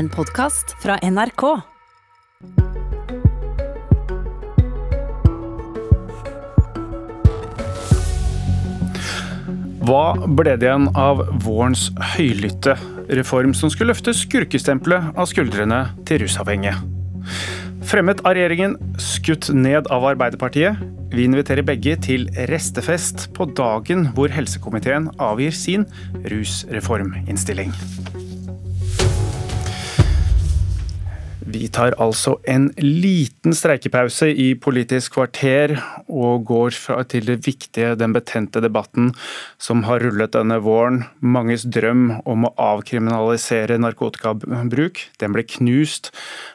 En podkast fra NRK. Hva ble det igjen av vårens høylytte reform som skulle løfte skurkestempelet av skuldrene til rusavhengige? Fremmet av regjeringen, skutt ned av Arbeiderpartiet. Vi inviterer begge til restefest på dagen hvor helsekomiteen avgir sin rusreforminnstilling. Vi tar altså en liten streikepause i Politisk kvarter, og går til det viktige, den betente debatten som har rullet denne våren. Manges drøm om å avkriminalisere narkotikabruk, den ble knust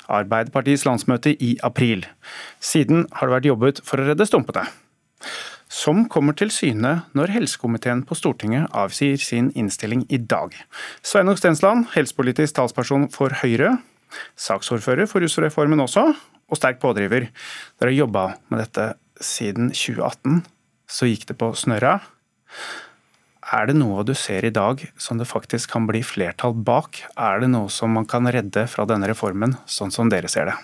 Arbeiderpartiets landsmøte i april. Siden har det vært jobbet for å redde stumpene. Som kommer til syne når helsekomiteen på Stortinget avsier sin innstilling i dag. Sveinung Stensland, helsepolitisk talsperson for Høyre saksordfører for rusreformen også, og sterk pådriver. Dere har jobba med dette siden 2018. Så gikk det på snørra. Er det noe du ser i dag som det faktisk kan bli flertall bak? Er det noe som man kan redde fra denne reformen, sånn som dere ser det?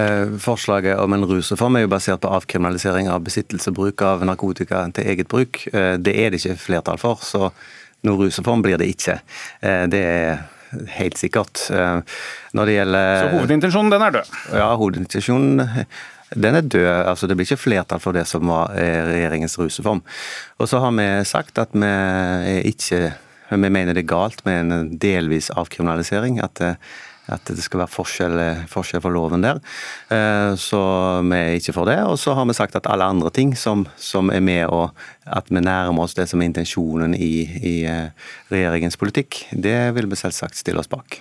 Eh, forslaget om en rusreform er jo basert på avkriminalisering av besittelse bruk av narkotika til eget bruk. Eh, det er det ikke flertall for, så noen rusreform blir det ikke. Eh, det er helt sikkert. Eh, når det gjelder Så hovedintensjonen, den er død? Ja, hovedintensjonen den er død. altså Det blir ikke flertall for det som var eh, regjeringens rusreform. Og så har vi sagt at vi ikke vi mener det er galt med en delvis avkriminalisering. at eh, at det skal være forskjell, forskjell for loven der. Eh, så vi er ikke for det. Og så har vi sagt at alle andre ting som, som er med og at vi nærmer oss det som er intensjonen i, i eh, regjeringens politikk, det vil vi selvsagt stille oss bak.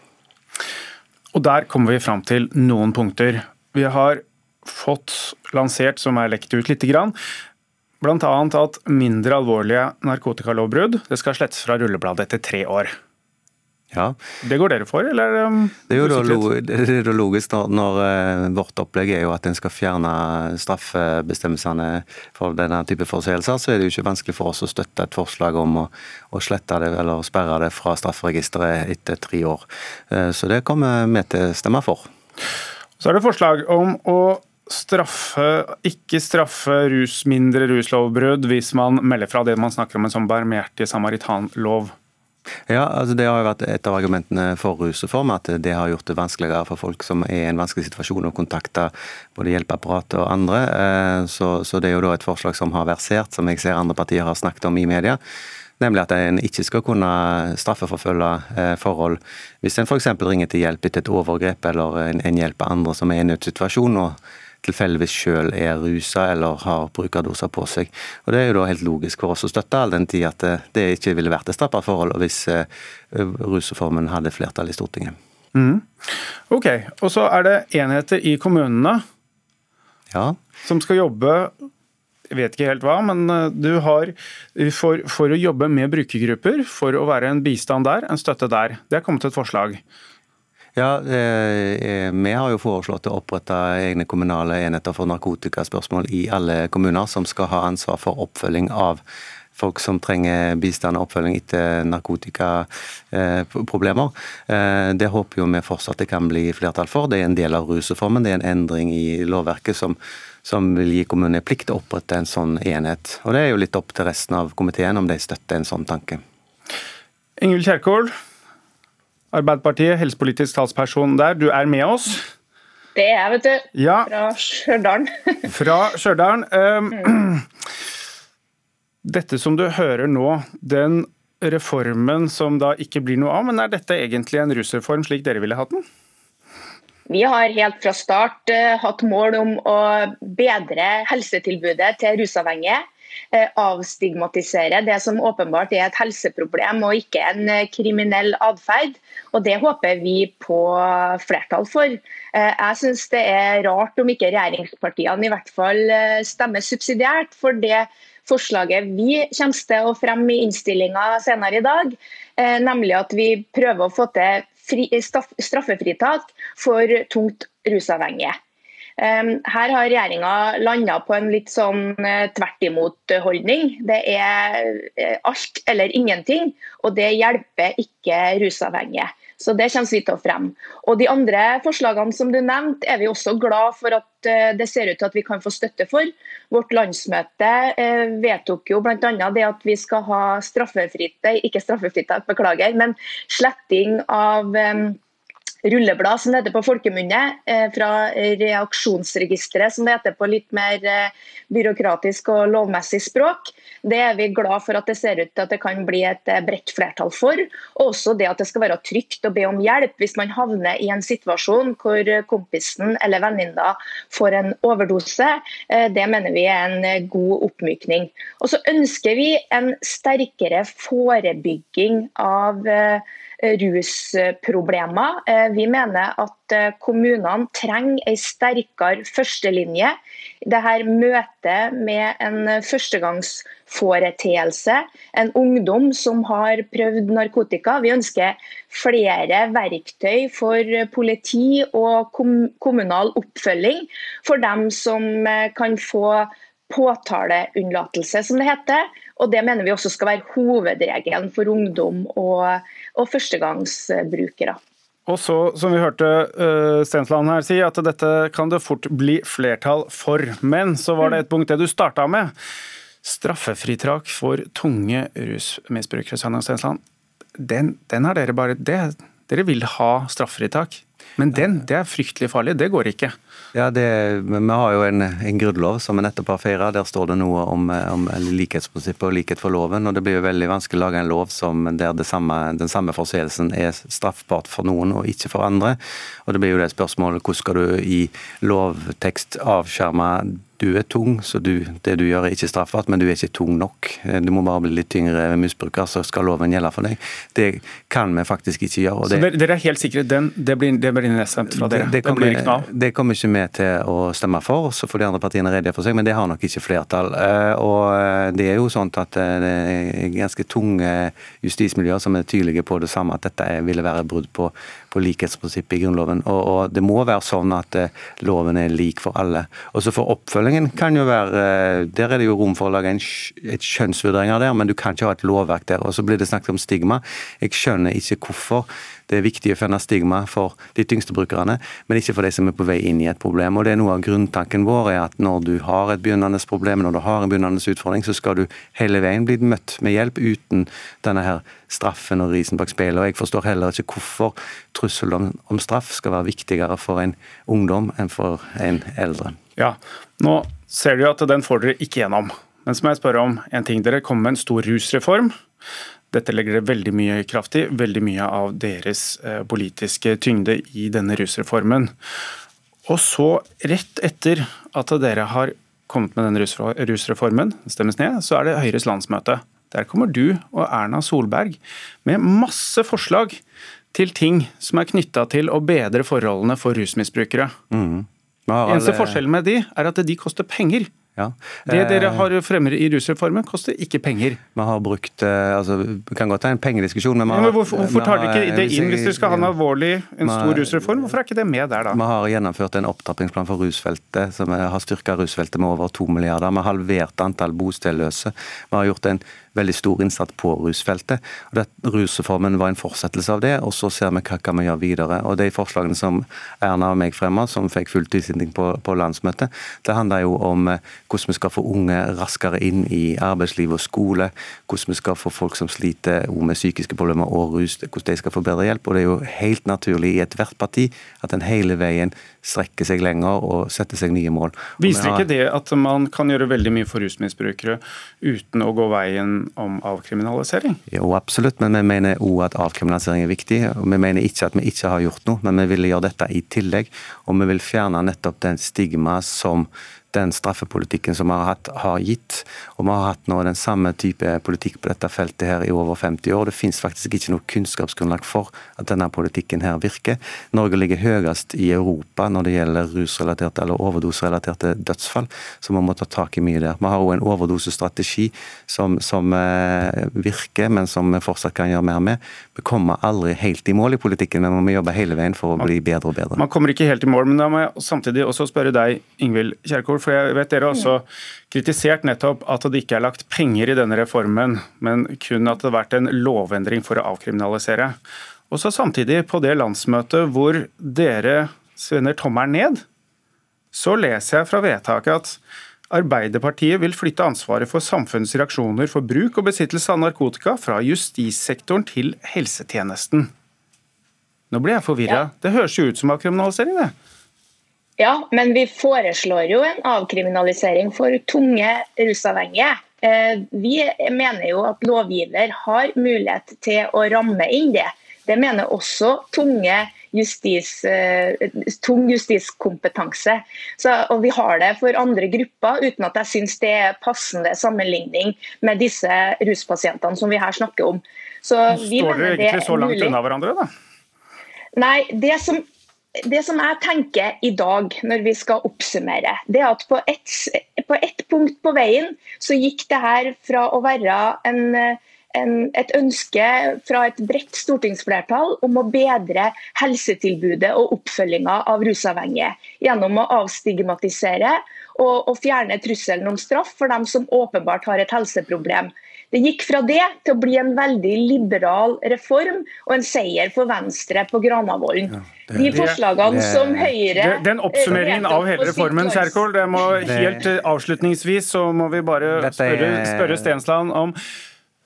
Og der kommer vi fram til noen punkter. Vi har fått lansert, som er lekt ut lite grann, bl.a. at mindre alvorlige narkotikalovbrudd skal slettes fra rullebladet etter tre år. Ja. Det går dere for, eller? Um, det er jo da, logisk når, når, uh, vårt opplegg er jo at en skal fjerne straffebestemmelsene for denne type forseelser, så er det jo ikke vanskelig for oss å støtte et forslag om å, å slette det eller sperre det fra strafferegisteret etter tre år. Uh, så det kommer vi til å stemme for. Så er det forslag om å straffe, ikke straffe rus, mindre ruslovbrudd hvis man melder fra det man snakker om en sånn barmhjertig samaritanlov. Ja, altså Det har jo vært et av argumentene for rusreform, at det har gjort det vanskeligere for folk som er i en vanskelig situasjon å kontakte både hjelpeapparatet og andre. Eh, så, så, det er jo da et forslag som har versert, som jeg ser andre partier har snakket om i media. Nemlig at en ikke skal kunne straffeforfølge eh, forhold hvis en f.eks. ringer til hjelp etter et overgrep eller en, en hjelper andre som er i en nødsituasjon. og tilfeldigvis selv er rusa eller har brukerdoser på seg. Og Det er jo da helt logisk for oss å støtte, all den tid at det ikke ville vært et straffbart forhold hvis eh, rusreformen hadde flertall i Stortinget. Mm. Ok, og så er det enheter i kommunene ja. som skal jobbe jeg vet ikke helt hva, men eh, du har for, for, å jobbe med brukergrupper, for å være en bistand der, en støtte der. Det er kommet et forslag. Ja, eh, Vi har jo foreslått å opprette egne kommunale enheter for narkotikaspørsmål i alle kommuner, som skal ha ansvar for oppfølging av folk som trenger bistand og oppfølging etter narkotikaproblemer. Eh, det håper jo vi fortsatt det kan bli flertall for. Det er en del av rusreformen. Det er en endring i lovverket som, som vil gi kommunene plikt til å opprette en sånn enhet. Og Det er jo litt opp til resten av komiteen om de støtter en sånn tanke. Ingvild Kjerkol, Arbeiderpartiet, helsepolitisk talsperson der. Du er med oss? Det er jeg, vet du. Ja. Fra Stjørdal. Fra Stjørdal. Um, dette som du hører nå, den reformen som da ikke blir noe av, men er dette egentlig en rusreform slik dere ville hatt den? Vi har helt fra start uh, hatt mål om å bedre helsetilbudet til rusavhengige. Eh, avstigmatisere det som åpenbart er et helseproblem og ikke en eh, kriminell atferd. Og Det håper vi på flertall for. Eh, jeg synes det er rart om ikke regjeringspartiene i hvert fall stemmer subsidiært for det forslaget vi kommer til å fremme i innstillinga senere i dag, nemlig at vi prøver å få til straffefritak for tungt rusavhengige. Her har regjeringa landa på en litt sånn eh, tvert imot-holdning. Det er eh, alt eller ingenting, og det hjelper ikke rusavhengige. Så Det kommer vi til å fremme. Og De andre forslagene som du nevnte, er vi også glad for at eh, det ser ut til at vi kan få støtte for. Vårt landsmøte vedtok jo bl.a. det at vi skal ha straffefritt, ikke straffefritt, beklager, men sletting av rulleblad, som det heter på folkemunne, eh, fra reaksjonsregisteret, som det heter på litt mer eh, byråkratisk og lovmessig språk. Det er vi glad for at det ser ut til at det kan bli et eh, bredt flertall for. Og også det at det skal være trygt å be om hjelp hvis man havner i en situasjon hvor kompisen eller venninna får en overdose. Det mener vi er en god oppmykning. Og så ønsker vi en sterkere forebygging av rusproblemer. Vi mener at eh, kommunene trenger en sterkere førstelinje. Dette møtet med en førstegangsforeteelse, en ungdom som har prøvd narkotika. Vi ønsker flere verktøy for politi og kommunal oppfølging for dem som eh, kan få påtaleunnlatelse, som det heter. Og Det mener vi også skal være hovedregelen for ungdom og, og førstegangsbrukere. Og så, som vi hørte uh, Stensland her si, at dette kan det fort bli flertall for. Men så var det et punkt det du starta med. Straffefritak for tunge rusmisbrukere, Sanne Stensland. Den, den har dere bare det, Dere vil ha straffritak. Men den, det er fryktelig farlig. Det går ikke. Ja, det, Vi har jo en, en grunnlov som vi nettopp har feira. Der står det noe om, om likhetsprinsippet og likhet for loven. og Det blir jo veldig vanskelig å lage en lov som, der samme, den samme forseelsen er straffbart for noen og ikke for andre. Og Det blir jo det spørsmålet hvordan skal du i lovtekst avskjerme du er tung, så du, det du gjør er ikke straffbart, men du er ikke tung nok. Du må bare bli litt tyngre misbruker, så skal loven gjelde for deg. Det kan vi faktisk ikke gjøre. så det, dere er helt sikre? Den, det blir, det blir nedstemt fra dere? Det, det, kommer, det kommer ikke vi til å stemme for, så får de andre partiene redegjøre for seg, men det har nok ikke flertall. Eh, og eh, det er jo sånn at eh, det er ganske tunge justismiljøer som er tydelige på det samme, at dette ville være brudd på, på likhetsprinsippet i Grunnloven. Og, og, det må være sånn at loven er lik for alle. Og så for oppfølging Vurderingen kan jo være eh, Der er det jo rom for å lage en, et skjønnsvurderinger der, men du kan ikke ha et lovverk der. Og så blir det snakket om stigma. Jeg skjønner ikke hvorfor det er viktig å finne stigma for de tyngste brukerne, men ikke for de som er på vei inn i et problem. Og det er Noe av grunntanken vår er at når du har et begynnende problem, når du har en begynnende utfordring, så skal du hele veien bli møtt med hjelp uten denne her straffen og risen bak speilet. Og jeg forstår heller ikke hvorfor trussel om, om straff skal være viktigere for en ungdom enn for en eldre. Ja, nå ser du at den får dere ikke gjennom. Men så må jeg spørre om en ting. Dere kommer med en stor rusreform. Dette legger dere veldig mye kraft i, veldig mye av deres eh, politiske tyngde i denne rusreformen. Og så, rett etter at dere har kommet med denne rusreformen, stemmes ned, så er det Høyres landsmøte. Der kommer du og Erna Solberg med masse forslag til ting som er knytta til å bedre forholdene for rusmisbrukere. Mm. Eneste forskjellen med de er at de koster penger. Ja. Det dere eh, har fremmer i rusreformen, koster ikke penger. Vi har brukt eh, altså, Vi kan godt ha en pengediskusjon, men, har, ja, men Hvorfor, hvorfor tar dere ikke det inn hvis dere skal ha en alvorlig, en stor rusreform? Hvorfor er ikke det med der, da? Vi har gjennomført en opptrappingsplan for rusfeltet som har styrka rusfeltet med over to milliarder. Vi har halvert antall bostedløse. Vi har gjort en veldig stor innsats på rusfeltet. Og det, Rusreformen var en fortsettelse av det, og så ser vi hva kan vi gjøre videre. Og De forslagene som Erna og meg fremma, som fikk full tilslutning på, på, landsmøtet, det handler jo om eh, hvordan vi skal få unge raskere inn i arbeidsliv og skole, hvordan vi skal få folk som sliter med psykiske problemer og rus, hvordan de skal få bedre hjelp. Og Det er jo helt naturlig i ethvert parti at en hele veien strekker seg lenger og setter seg nye mål. Viser ikke det at man kan gjøre veldig mye for rusmisbrukere uten å gå veien om avkriminalisering? Jo, absolutt, men vi mener òg at avkriminalisering er viktig. og Vi mener ikke at vi ikke har gjort noe, men vi vil gjøre dette i tillegg. Og vi vil fjerne nettopp den stigma som den straffepolitikken som vi har hatt, har gitt. Og vi har hatt nå den samme type politikk på dette feltet her i over 50 år. Det finnes faktisk ikke noe kunnskapsgrunnlag for at denne politikken her virker. Norge ligger høyest i Europa når det gjelder rusrelaterte eller overdoserelaterte dødsfall, så vi må ta tak i mye der. Vi har òg en overdosestrategi som, som eh, virker, men som vi fortsatt kan gjøre mer med. Vi kommer aldri helt i mål i politikken, men vi må jobbe hele veien for å bli bedre og bedre. Man kommer ikke helt i mål, men da må jeg samtidig også spørre deg, Ingvild Kjerkol for jeg vet dere har også kritisert nettopp at det ikke er lagt penger i denne reformen, men kun at det har vært en lovendring for å avkriminalisere. Og så samtidig, på det landsmøtet hvor dere svender tommelen ned, så leser jeg fra vedtaket at Arbeiderpartiet vil flytte ansvaret for samfunnets reaksjoner for bruk og besittelse av narkotika fra justissektoren til helsetjenesten. Nå blir jeg forvirra. Ja. Det høres jo ut som avkriminalisering, det. Ja, men vi foreslår jo en avkriminalisering for tunge rusavhengige. Eh, vi mener jo at lovgiver har mulighet til å ramme inn det. Det mener også tunge justis, eh, tung justiskompetanse. Så, og Vi har det for andre grupper, uten at jeg syns det er passende sammenligning med disse ruspasientene som vi her snakker om. Så Står dere egentlig så langt unna hverandre, da? Nei, det som, det som jeg tenker i dag, når vi skal oppsummere, det er at på ett, ett punkt på veien så gikk det her fra å være en en, et ønske fra et bredt stortingsflertall om å bedre helsetilbudet og oppfølginga av rusavhengige. Gjennom å avstigmatisere og, og, fjerne trusselen om straff for dem som åpenbart har et helseproblem. Det gikk fra det til å bli en veldig liberal reform og en seier for Venstre på Granavolden. Ja, de forslagene det, som Høyre Den oppsummeringen av hele reformen, Kjerkol, det må helt avslutningsvis så må vi bare spørre, spørre Stensland om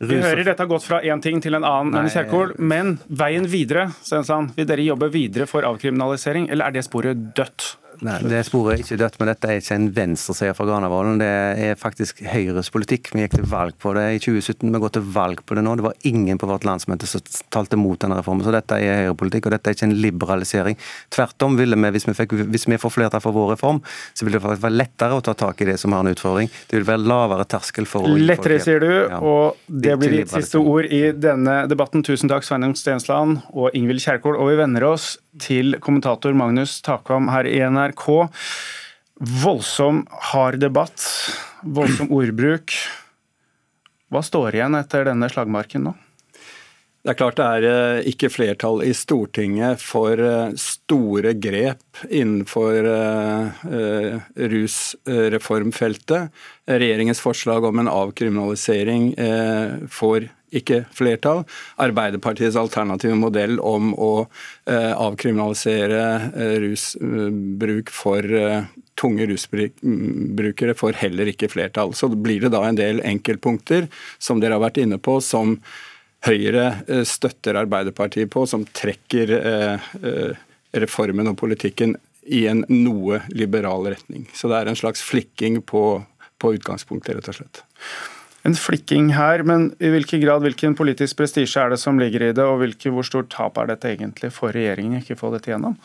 vi hører dette har gått fra én ting til en annen, Nei, Kjerkol, men veien videre, Stensland, vil dere jobbe videre for avkriminalisering, eller er det sporet dødt? Nei, Det sporet er ikke dødt, men dette er ikke en venstreseier for Granavolden. Det er faktisk Høyres politikk. Vi gikk til valg på det i 2017, vi går til valg på det nå. Det var ingen på vårt landsmøte som talte mot denne reformen. Så dette er høyrepolitikk, og dette er ikke en liberalisering. Tvert om ville vi, hvis vi, fikk, hvis vi får flertall for vår reform, så vil det faktisk være lettere å ta tak i det som har en utfordring. Det vil være lavere terskel for å Lettere, sier du, ja. og det blir ditt siste ord i denne debatten. Tusen takk, Sveinung Stensland og Ingvild Kjerkol. Og vi vender oss til kommentator Magnus Takvam her i NRK. Voldsom hard debatt, voldsom ordbruk. Hva står igjen etter denne slagmarken nå? Det er klart det er eh, ikke flertall i Stortinget for eh, store grep innenfor eh, rusreformfeltet. Regjeringens forslag om en avkriminalisering får ikke flertall. Arbeiderpartiets alternative modell om å eh, avkriminalisere eh, rusbruk for eh, tunge rusbrukere får heller ikke flertall. Så blir det da en del enkeltpunkter som dere har vært inne på, som Høyre støtter Arbeiderpartiet på, som trekker reformen og politikken i en noe liberal retning. Så det er en slags flikking på, på utgangspunktet, rett og slett en flikking her, men i hvilken grad, hvilken politisk prestisje er det som ligger i det, og hvilke, hvor stort tap er dette egentlig for regjeringen ikke å få dette gjennom?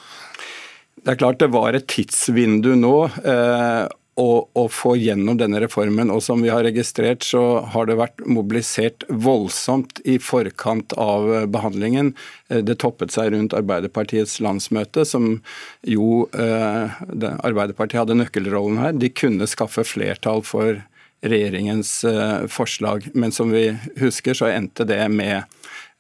Det er klart det var et tidsvindu nå. Eh, å, å, få gjennom denne reformen. Og som vi har registrert, så har det vært mobilisert voldsomt i forkant av behandlingen. Eh, det toppet seg rundt Arbeiderpartiets landsmøte, som jo eh, Arbeiderpartiet hadde nøkkelrollen her. De kunne skaffe flertall for regjeringens eh, forslag. Men som vi husker, så endte det med,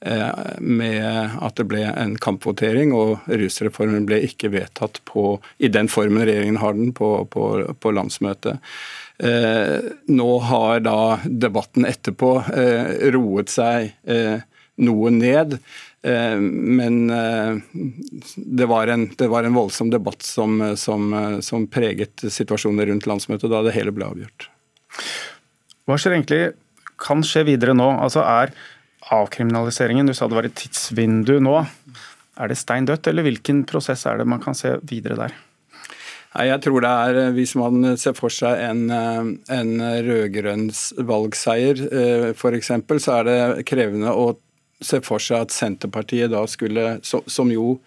eh, med at det ble en kampvotering, og rusreformen ble ikke vedtatt på, i den formen regjeringen har den, på, på, på landsmøtet. Eh, nå har da debatten etterpå roet seg noe ned. Men det var, en, det var, en, voldsom debatt som, som, som preget situasjonen rundt landsmøtet da det hele ble avgjort. Hva skjer egentlig kan skje videre nå? Altså Er avkriminaliseringen, du sa det var et tidsvindu nå, er det stein dødt, eller hvilken prosess er det man kan se videre der? Jeg tror det er, eh, Hvis man ser for seg en, eh, en rød-grønn valgseier eh, f.eks., så er det krevende å se for seg at Senterpartiet da skulle, som jo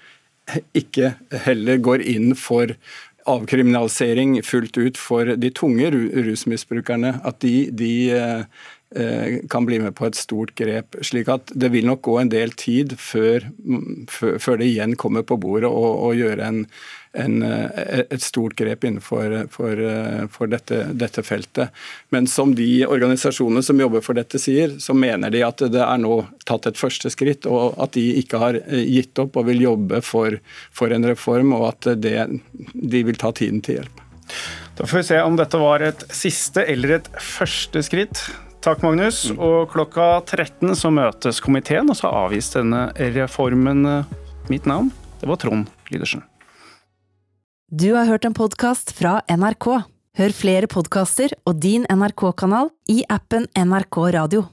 ikke heller går inn for avkriminalisering fullt ut for de tunge rusmisbrukerne. At de, de eh, kan bli med på et stort grep. slik at Det vil nok gå en del tid før, før det igjen kommer på bordet og, og gjøre en, en, eh, et stort grep innenfor for, for dette, dette, feltet. Men som de organisasjonene som jobber for dette sier, så mener de at det er nå tatt et første skritt, og at de ikke har eh, gitt opp og vil jobbe for, for en reform, og at det, de vil ta tiden til hjelp. Da får vi se om dette var et siste eller et første skritt. Takk, Magnus. Og klokka 13 så møtes komiteen, og så avgis denne reformen. Mitt navn, det var Trond Lydersen. Du har hørt en podkast fra NRK. Hør flere podkaster og din NRK-kanal i appen NRK Radio.